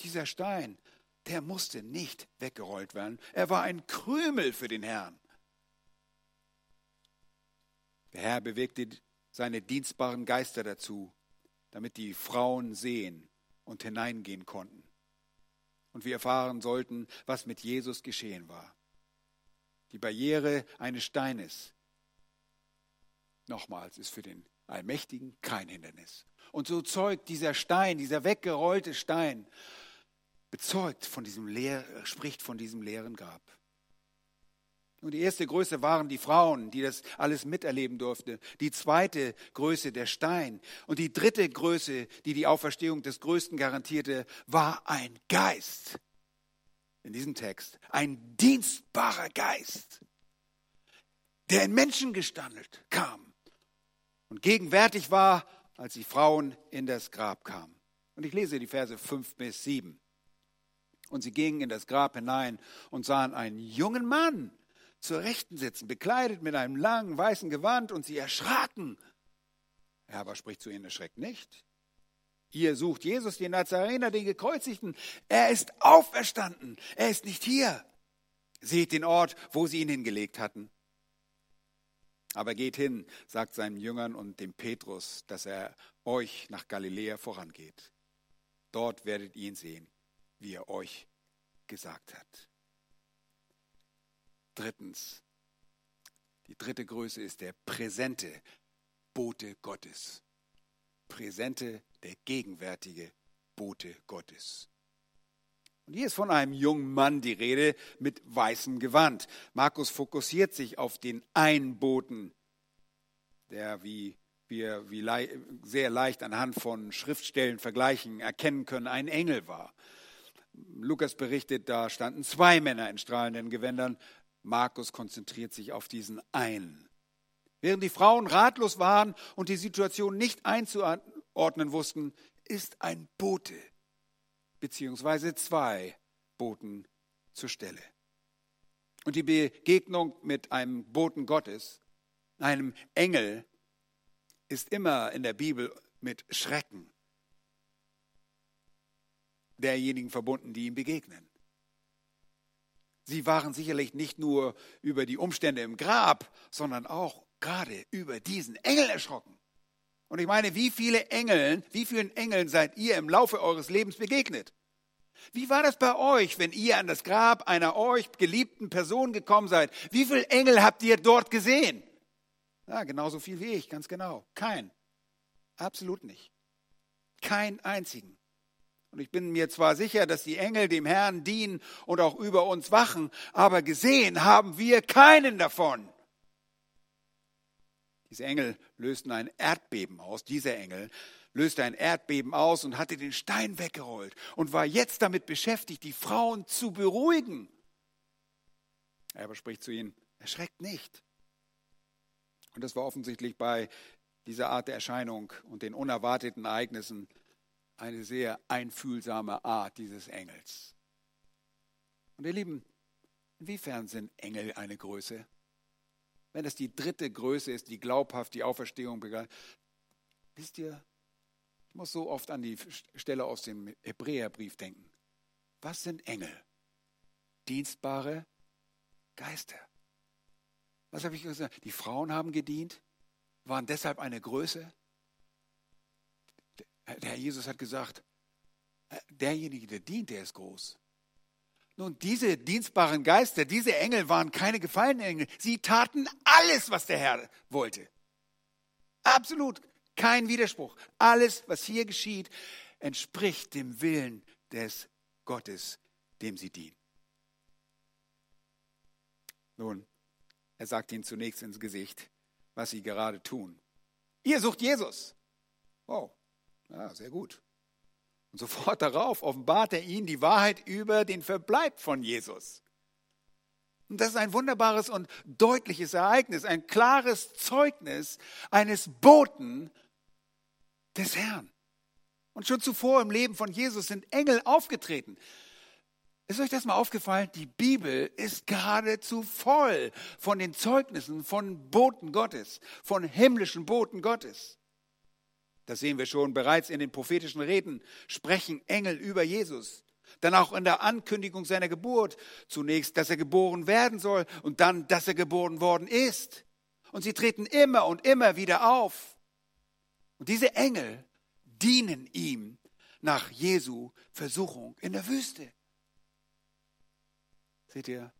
Speaker 1: Dieser Stein der musste nicht weggerollt werden. Er war ein Krümel für den Herrn. Der Herr bewegte seine dienstbaren Geister dazu, damit die Frauen sehen und hineingehen konnten. Und wir erfahren sollten, was mit Jesus geschehen war. Die Barriere eines Steines, nochmals, ist für den Allmächtigen kein Hindernis. Und so zeugt dieser Stein, dieser weggerollte Stein bezeugt von diesem leer, spricht von diesem leeren Grab. Und die erste Größe waren die Frauen, die das alles miterleben durften. Die zweite Größe der Stein. Und die dritte Größe, die die Auferstehung des Größten garantierte, war ein Geist. In diesem Text. Ein dienstbarer Geist, der in Menschen gestandelt kam und gegenwärtig war als die Frauen in das Grab kamen. Und ich lese die Verse 5 bis 7. Und sie gingen in das Grab hinein und sahen einen jungen Mann zur Rechten sitzen, bekleidet mit einem langen weißen Gewand, und sie erschraken. Er aber spricht zu ihnen, erschreckt nicht. Ihr sucht Jesus, den Nazarener, den Gekreuzigten. Er ist auferstanden. Er ist nicht hier. Seht den Ort, wo sie ihn hingelegt hatten. Aber geht hin, sagt seinen Jüngern und dem Petrus, dass er euch nach Galiläa vorangeht. Dort werdet ihr ihn sehen, wie er euch gesagt hat. Drittens, die dritte Größe ist der präsente Bote Gottes. Präsente, der gegenwärtige Bote Gottes. Und hier ist von einem jungen Mann die Rede mit weißem Gewand. Markus fokussiert sich auf den Einboten, der, wie wir wie sehr leicht anhand von Schriftstellen vergleichen, erkennen können, ein Engel war. Lukas berichtet, da standen zwei Männer in strahlenden Gewändern. Markus konzentriert sich auf diesen einen. Während die Frauen ratlos waren und die Situation nicht einzuordnen wussten, ist ein Bote beziehungsweise zwei Boten zur Stelle. Und die Begegnung mit einem Boten Gottes, einem Engel, ist immer in der Bibel mit Schrecken derjenigen verbunden, die ihm begegnen. Sie waren sicherlich nicht nur über die Umstände im Grab, sondern auch gerade über diesen Engel erschrocken. Und ich meine, wie viele Engeln, wie vielen Engeln seid ihr im Laufe eures Lebens begegnet? Wie war das bei euch, wenn ihr an das Grab einer euch geliebten Person gekommen seid? Wie viele Engel habt ihr dort gesehen? Ja, genauso viel wie ich, ganz genau. Kein. Absolut nicht. Kein einzigen. Und ich bin mir zwar sicher, dass die Engel dem Herrn dienen und auch über uns wachen, aber gesehen haben wir keinen davon. Diese Engel lösten ein Erdbeben aus. Dieser Engel löste ein Erdbeben aus und hatte den Stein weggerollt und war jetzt damit beschäftigt, die Frauen zu beruhigen. Er aber spricht zu ihnen, erschreckt nicht. Und das war offensichtlich bei dieser Art der Erscheinung und den unerwarteten Ereignissen eine sehr einfühlsame Art dieses Engels. Und ihr Lieben, inwiefern sind Engel eine Größe? Wenn es die dritte Größe ist, die glaubhaft die Auferstehung begleitet, wisst ihr, ich muss so oft an die Stelle aus dem Hebräerbrief denken. Was sind Engel? Dienstbare Geister. Was habe ich gesagt? Die Frauen haben gedient, waren deshalb eine Größe. Der Herr Jesus hat gesagt, äh, derjenige, der dient, der ist groß. Nun, diese dienstbaren Geister, diese Engel waren keine gefallenen Engel. Sie taten alles, was der Herr wollte. Absolut kein Widerspruch. Alles, was hier geschieht, entspricht dem Willen des Gottes, dem sie dienen. Nun, er sagt ihnen zunächst ins Gesicht, was sie gerade tun. Ihr sucht Jesus. Oh, ja, sehr gut. Und sofort darauf offenbart er ihnen die Wahrheit über den Verbleib von Jesus. Und das ist ein wunderbares und deutliches Ereignis, ein klares Zeugnis eines Boten des Herrn. Und schon zuvor im Leben von Jesus sind Engel aufgetreten. Ist euch das mal aufgefallen? Die Bibel ist geradezu voll von den Zeugnissen von Boten Gottes, von himmlischen Boten Gottes. Das sehen wir schon bereits in den prophetischen Reden, sprechen Engel über Jesus. Dann auch in der Ankündigung seiner Geburt. Zunächst, dass er geboren werden soll und dann, dass er geboren worden ist. Und sie treten immer und immer wieder auf. Und diese Engel dienen ihm nach Jesu Versuchung in der Wüste. Seht ihr?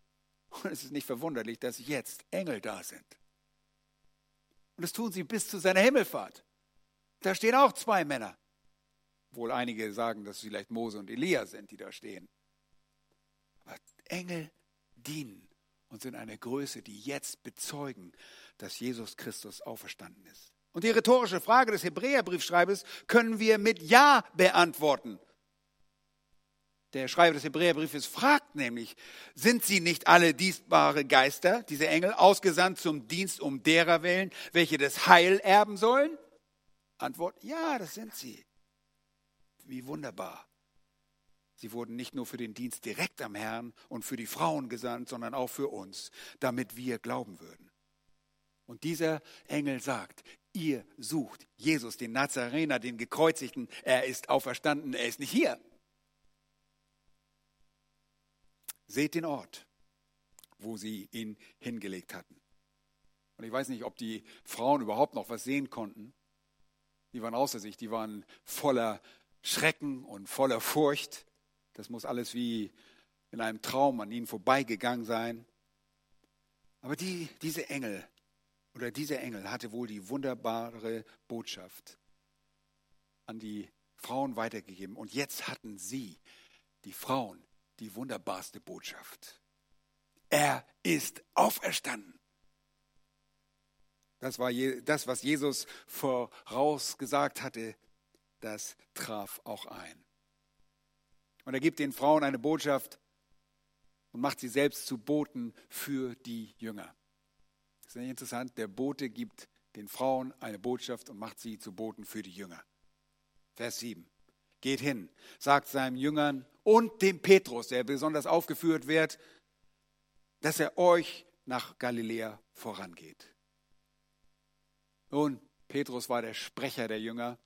Speaker 1: Und es ist nicht verwunderlich, dass jetzt Engel da sind. Und das tun sie bis zu seiner Himmelfahrt. Da stehen auch zwei Männer. Wohl einige sagen, dass es vielleicht Mose und Elia sind, die da stehen. Aber Engel dienen und sind eine Größe, die jetzt bezeugen, dass Jesus Christus auferstanden ist. Und die rhetorische Frage des Hebräerbriefschreibers können wir mit Ja beantworten. Der Schreiber des Hebräerbriefes fragt nämlich, sind sie nicht alle dienstbare Geister, diese Engel, ausgesandt zum Dienst um derer willen, welche das Heil erben sollen? Antwort, ja, das sind sie. Wie wunderbar. Sie wurden nicht nur für den Dienst direkt am Herrn und für die Frauen gesandt, sondern auch für uns, damit wir glauben würden. Und dieser Engel sagt, ihr sucht Jesus, den Nazarener, den Gekreuzigten. Er ist auferstanden, er ist nicht hier. Seht den Ort, wo sie ihn hingelegt hatten. Und ich weiß nicht, ob die Frauen überhaupt noch was sehen konnten. Die waren außer sich, die waren voller Schrecken und voller Furcht. Das muss alles wie in einem Traum an ihnen vorbeigegangen sein. Aber die, diese Engel oder dieser Engel hatte wohl die wunderbare Botschaft an die Frauen weitergegeben. Und jetzt hatten sie, die Frauen, die wunderbarste Botschaft. Er ist auferstanden. Das war das, was Jesus vorausgesagt hatte, das traf auch ein. Und er gibt den Frauen eine Botschaft und macht sie selbst zu Boten für die Jünger. Das ist nicht interessant. Der Bote gibt den Frauen eine Botschaft und macht sie zu Boten für die Jünger. Vers 7. Geht hin, sagt seinen Jüngern und dem Petrus, der besonders aufgeführt wird, dass er euch nach Galiläa vorangeht. Nun, Petrus war der Sprecher der Jünger.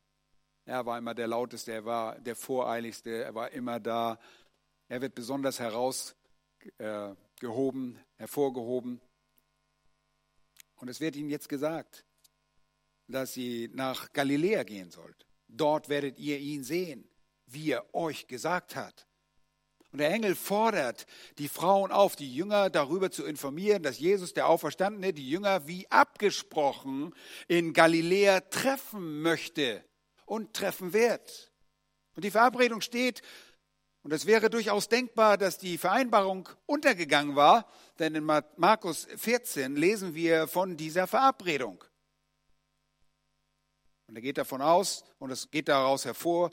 Speaker 1: Er war immer der lauteste, er war der voreiligste, er war immer da. Er wird besonders herausgehoben, äh, hervorgehoben. Und es wird ihnen jetzt gesagt, dass sie nach Galiläa gehen sollt. Dort werdet ihr ihn sehen, wie er euch gesagt hat. Und der Engel fordert die Frauen auf, die Jünger darüber zu informieren, dass Jesus, der Auferstandene, die Jünger wie abgesprochen in Galiläa treffen möchte und treffen wird. Und die Verabredung steht, und es wäre durchaus denkbar, dass die Vereinbarung untergegangen war, denn in Markus 14 lesen wir von dieser Verabredung. Und er geht davon aus, und es geht daraus hervor,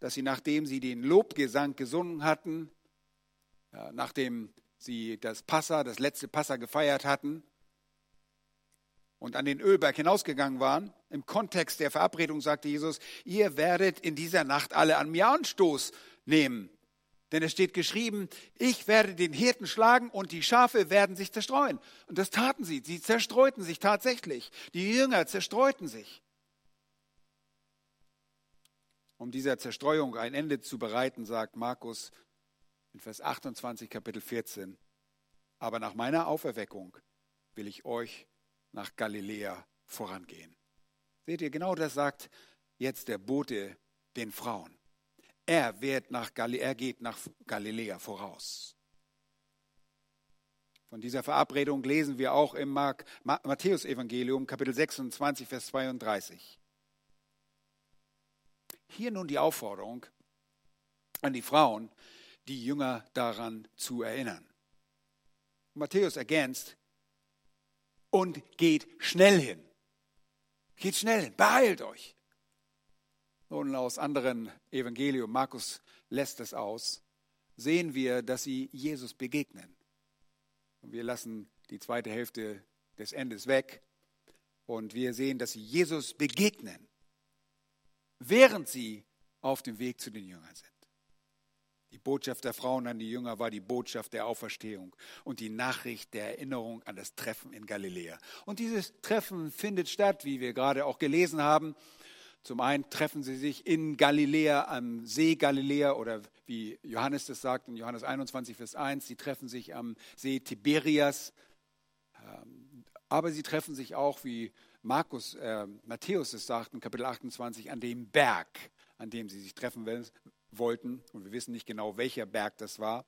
Speaker 1: dass sie, nachdem sie den Lobgesang gesungen hatten, nachdem sie das Passa, das letzte Passa gefeiert hatten und an den Ölberg hinausgegangen waren, im Kontext der Verabredung sagte Jesus, ihr werdet in dieser Nacht alle an mir Anstoß nehmen. Denn es steht geschrieben, ich werde den Hirten schlagen und die Schafe werden sich zerstreuen. Und das taten sie. Sie zerstreuten sich tatsächlich. Die Jünger zerstreuten sich. Um dieser Zerstreuung ein Ende zu bereiten, sagt Markus in Vers 28, Kapitel 14, aber nach meiner Auferweckung will ich euch nach Galiläa vorangehen. Seht ihr, genau das sagt jetzt der Bote den Frauen. Er, wird nach er geht nach Galiläa voraus. Von dieser Verabredung lesen wir auch im Matthäusevangelium, Kapitel 26, Vers 32. Hier nun die Aufforderung an die Frauen, die Jünger daran zu erinnern. Matthäus ergänzt, und geht schnell hin. Geht schnell hin, beeilt euch. Nun aus anderen Evangelium, Markus lässt es aus, sehen wir, dass sie Jesus begegnen. Und wir lassen die zweite Hälfte des Endes weg und wir sehen, dass sie Jesus begegnen, während sie auf dem Weg zu den Jüngern sind. Die Botschaft der Frauen an die Jünger war die Botschaft der Auferstehung und die Nachricht der Erinnerung an das Treffen in Galiläa. Und dieses Treffen findet statt, wie wir gerade auch gelesen haben. Zum einen treffen sie sich in Galiläa am See Galiläa oder wie Johannes das sagt in Johannes 21, Vers 1, sie treffen sich am See Tiberias. Ähm, aber sie treffen sich auch, wie Markus, äh, Matthäus es sagt in Kapitel 28, an dem Berg, an dem sie sich treffen wollten. Und wir wissen nicht genau, welcher Berg das war.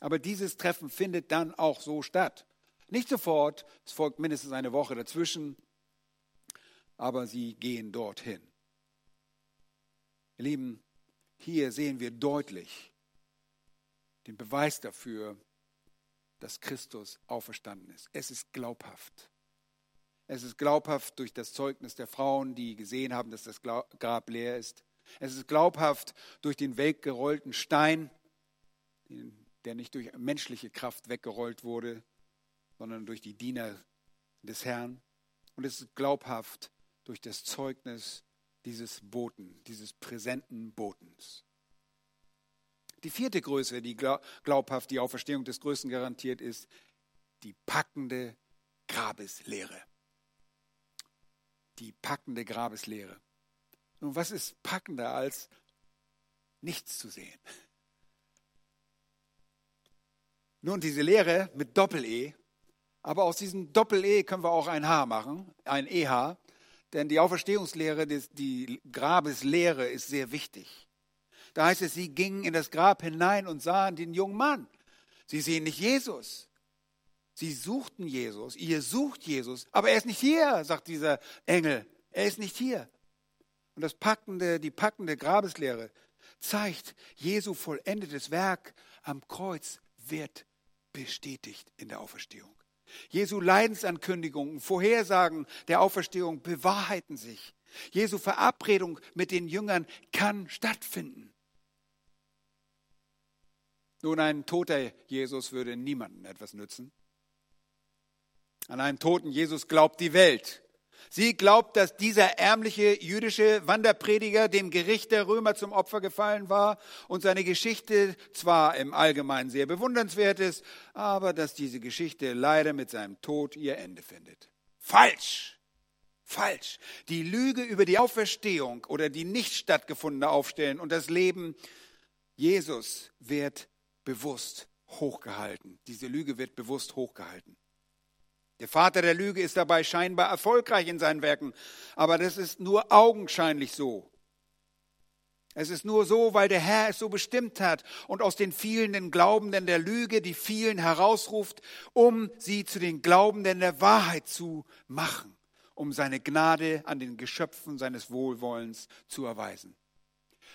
Speaker 1: Aber dieses Treffen findet dann auch so statt. Nicht sofort, es folgt mindestens eine Woche dazwischen, aber sie gehen dorthin. Ihr Lieben, hier sehen wir deutlich den Beweis dafür, dass Christus auferstanden ist. Es ist glaubhaft. Es ist glaubhaft durch das Zeugnis der Frauen, die gesehen haben, dass das Grab leer ist. Es ist glaubhaft durch den weggerollten Stein, der nicht durch menschliche Kraft weggerollt wurde, sondern durch die Diener des Herrn. Und es ist glaubhaft durch das Zeugnis dieses Boten, dieses präsenten Botens. Die vierte Größe, die glaubhaft die Auferstehung des Größten garantiert, ist die packende Grabeslehre. Die packende Grabeslehre. Nun, was ist packender als nichts zu sehen? Nun, diese Lehre mit Doppel-E, aber aus diesem Doppel-E können wir auch ein H machen, ein EH, denn die Auferstehungslehre, die Grabeslehre ist sehr wichtig. Da heißt es, sie gingen in das Grab hinein und sahen den jungen Mann. Sie sehen nicht Jesus. Sie suchten Jesus. Ihr sucht Jesus. Aber er ist nicht hier, sagt dieser Engel. Er ist nicht hier. Und das packende, die packende Grabeslehre zeigt, Jesu vollendetes Werk am Kreuz wird bestätigt in der Auferstehung. Jesu Leidensankündigungen, Vorhersagen der Auferstehung bewahrheiten sich. Jesu Verabredung mit den Jüngern kann stattfinden. Nun, ein toter Jesus würde niemandem etwas nützen. An einen toten Jesus glaubt die Welt. Sie glaubt, dass dieser ärmliche jüdische Wanderprediger dem Gericht der Römer zum Opfer gefallen war und seine Geschichte zwar im Allgemeinen sehr bewundernswert ist, aber dass diese Geschichte leider mit seinem Tod ihr Ende findet. Falsch! Falsch. Die Lüge über die Auferstehung oder die nicht stattgefundene Aufstellen und das Leben Jesus wird bewusst hochgehalten. Diese Lüge wird bewusst hochgehalten. Der Vater der Lüge ist dabei scheinbar erfolgreich in seinen Werken, aber das ist nur augenscheinlich so. Es ist nur so, weil der Herr es so bestimmt hat und aus den vielen Glaubenden der Lüge die vielen herausruft, um sie zu den Glaubenden der Wahrheit zu machen, um seine Gnade an den Geschöpfen seines Wohlwollens zu erweisen.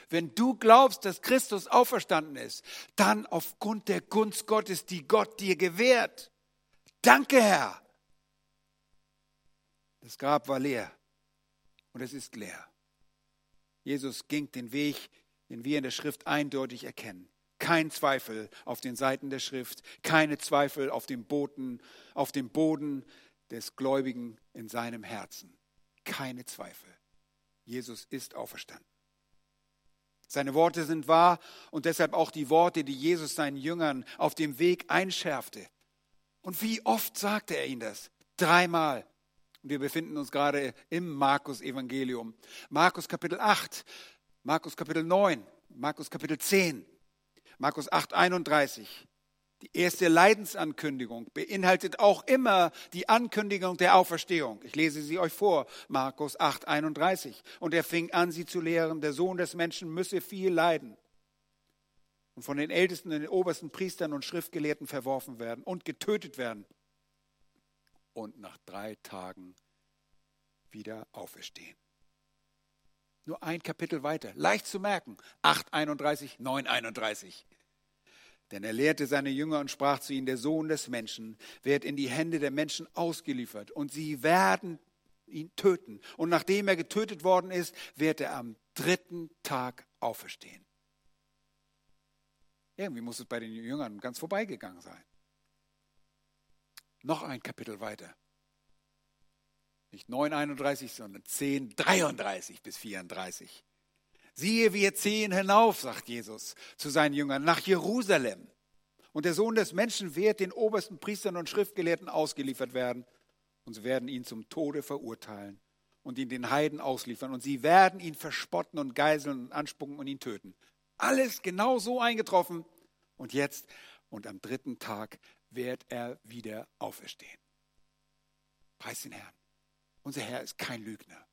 Speaker 1: Wenn du glaubst, dass Christus auferstanden ist, dann aufgrund der Gunst Gottes, die Gott dir gewährt. Danke, Herr. Das Grab war leer und es ist leer. Jesus ging den Weg, den wir in der Schrift eindeutig erkennen. Kein Zweifel auf den Seiten der Schrift, keine Zweifel auf dem Boden, auf dem Boden des Gläubigen in seinem Herzen. Keine Zweifel. Jesus ist auferstanden. Seine Worte sind wahr und deshalb auch die Worte, die Jesus seinen Jüngern auf dem Weg einschärfte. Und wie oft sagte er ihnen das? Dreimal. Wir befinden uns gerade im Markus Evangelium. Markus Kapitel 8, Markus Kapitel 9, Markus Kapitel 10, Markus 8, 31. Die erste Leidensankündigung beinhaltet auch immer die Ankündigung der Auferstehung. Ich lese sie euch vor, Markus 8, 31. Und er fing an, sie zu lehren, der Sohn des Menschen müsse viel leiden und von den Ältesten und den obersten Priestern und Schriftgelehrten verworfen werden und getötet werden und nach drei Tagen wieder auferstehen. Nur ein Kapitel weiter, leicht zu merken, 8,31, 9,31. Denn er lehrte seine Jünger und sprach zu ihnen, der Sohn des Menschen wird in die Hände der Menschen ausgeliefert und sie werden ihn töten. Und nachdem er getötet worden ist, wird er am dritten Tag auferstehen. Irgendwie muss es bei den Jüngern ganz vorbeigegangen sein. Noch ein Kapitel weiter. Nicht 9,31, sondern 10,33 bis 34. Siehe, wir ziehen hinauf, sagt Jesus zu seinen Jüngern, nach Jerusalem. Und der Sohn des Menschen wird den obersten Priestern und Schriftgelehrten ausgeliefert werden. Und sie werden ihn zum Tode verurteilen und ihn den Heiden ausliefern. Und sie werden ihn verspotten und geiseln und anspucken und ihn töten. Alles genau so eingetroffen. Und jetzt und am dritten Tag wird er wieder auferstehen. Preis den Herrn. Unser Herr ist kein Lügner.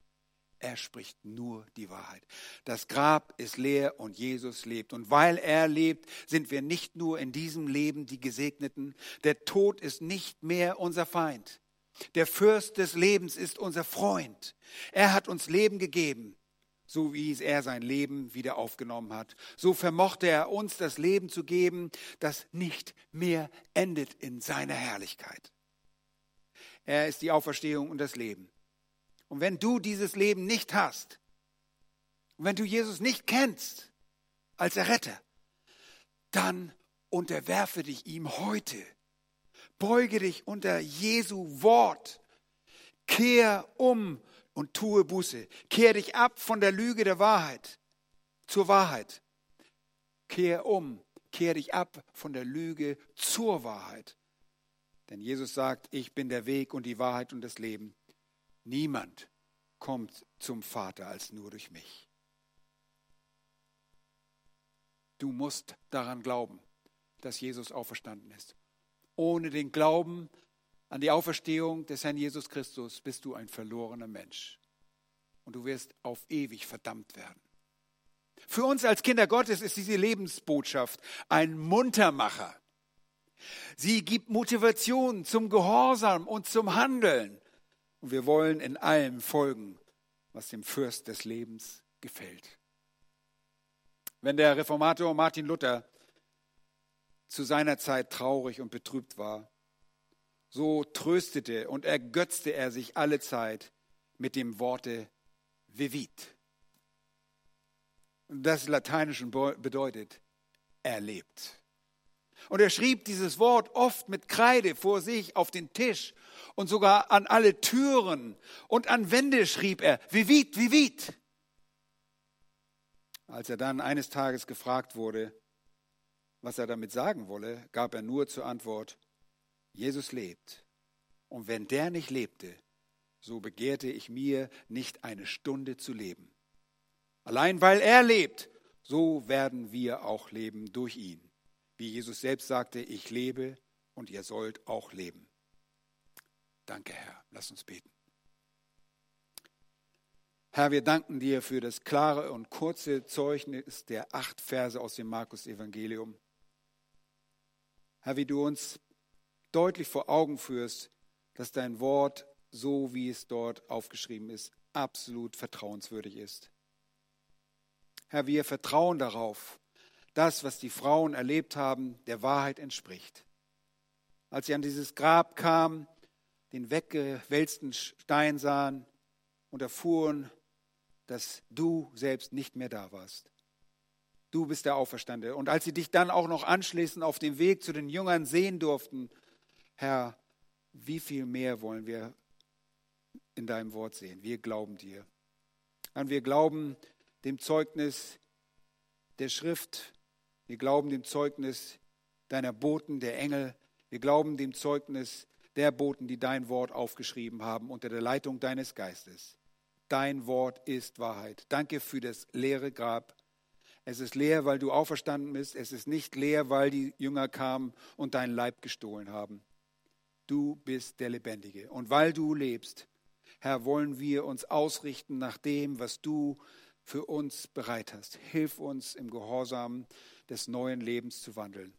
Speaker 1: Er spricht nur die Wahrheit. Das Grab ist leer und Jesus lebt. Und weil er lebt, sind wir nicht nur in diesem Leben die Gesegneten. Der Tod ist nicht mehr unser Feind. Der Fürst des Lebens ist unser Freund. Er hat uns Leben gegeben, so wie er sein Leben wieder aufgenommen hat. So vermochte er uns das Leben zu geben, das nicht mehr endet in seiner Herrlichkeit. Er ist die Auferstehung und das Leben. Und wenn du dieses Leben nicht hast, und wenn du Jesus nicht kennst als Erretter, dann unterwerfe dich ihm heute. Beuge dich unter Jesu Wort. Kehr um, und tue Buße. Kehr dich ab von der Lüge der Wahrheit zur Wahrheit. Kehr um, kehr dich ab von der Lüge zur Wahrheit. Denn Jesus sagt, ich bin der Weg und die Wahrheit und das Leben. Niemand kommt zum Vater als nur durch mich. Du musst daran glauben, dass Jesus auferstanden ist. Ohne den Glauben an die Auferstehung des Herrn Jesus Christus bist du ein verlorener Mensch. Und du wirst auf ewig verdammt werden. Für uns als Kinder Gottes ist diese Lebensbotschaft ein Muntermacher. Sie gibt Motivation zum Gehorsam und zum Handeln. Und wir wollen in allem folgen, was dem Fürst des Lebens gefällt. Wenn der Reformator Martin Luther zu seiner Zeit traurig und betrübt war, so tröstete und ergötzte er sich alle Zeit mit dem Worte vivit. Das Lateinische bedeutet erlebt. Und er schrieb dieses Wort oft mit Kreide vor sich auf den Tisch und sogar an alle Türen und an Wände schrieb er, vivit, vivit. Als er dann eines Tages gefragt wurde, was er damit sagen wolle, gab er nur zur Antwort, Jesus lebt. Und wenn der nicht lebte, so begehrte ich mir nicht eine Stunde zu leben. Allein weil er lebt, so werden wir auch leben durch ihn. Wie Jesus selbst sagte, ich lebe und ihr sollt auch leben. Danke, Herr. Lass uns beten. Herr, wir danken dir für das klare und kurze Zeugnis der acht Verse aus dem Markus-Evangelium. Herr, wie du uns deutlich vor Augen führst, dass dein Wort, so wie es dort aufgeschrieben ist, absolut vertrauenswürdig ist. Herr, wir vertrauen darauf, dass, was die Frauen erlebt haben, der Wahrheit entspricht. Als sie an dieses Grab kamen, den weggewälzten Stein sahen und erfuhren, dass du selbst nicht mehr da warst. Du bist der Auferstandene. Und als sie dich dann auch noch anschließend auf dem Weg zu den Jüngern sehen durften, Herr, wie viel mehr wollen wir in deinem Wort sehen? Wir glauben dir. Und wir glauben dem Zeugnis der Schrift. Wir glauben dem Zeugnis deiner Boten, der Engel. Wir glauben dem Zeugnis der Boten, die dein Wort aufgeschrieben haben unter der Leitung deines Geistes. Dein Wort ist Wahrheit. Danke für das leere Grab. Es ist leer, weil du auferstanden bist. Es ist nicht leer, weil die Jünger kamen und deinen Leib gestohlen haben. Du bist der Lebendige. Und weil du lebst, Herr, wollen wir uns ausrichten nach dem, was du für uns bereit hast. Hilf uns im Gehorsam des neuen Lebens zu wandeln.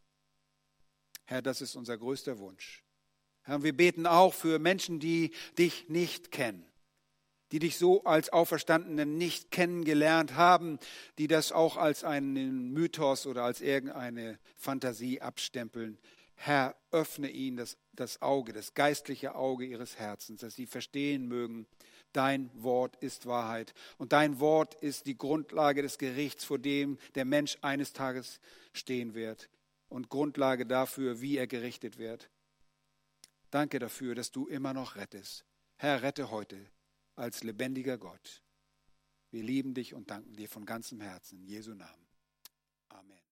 Speaker 1: Herr, das ist unser größter Wunsch. Herr, wir beten auch für Menschen, die dich nicht kennen, die dich so als Auferstandenen nicht kennengelernt haben, die das auch als einen Mythos oder als irgendeine Fantasie abstempeln. Herr, öffne ihnen das, das Auge, das geistliche Auge ihres Herzens, dass sie verstehen mögen, dein Wort ist Wahrheit. Und dein Wort ist die Grundlage des Gerichts, vor dem der Mensch eines Tages stehen wird und Grundlage dafür, wie er gerichtet wird. Danke dafür, dass du immer noch rettest. Herr, rette heute als lebendiger Gott. Wir lieben dich und danken dir von ganzem Herzen. In Jesu Namen. Amen.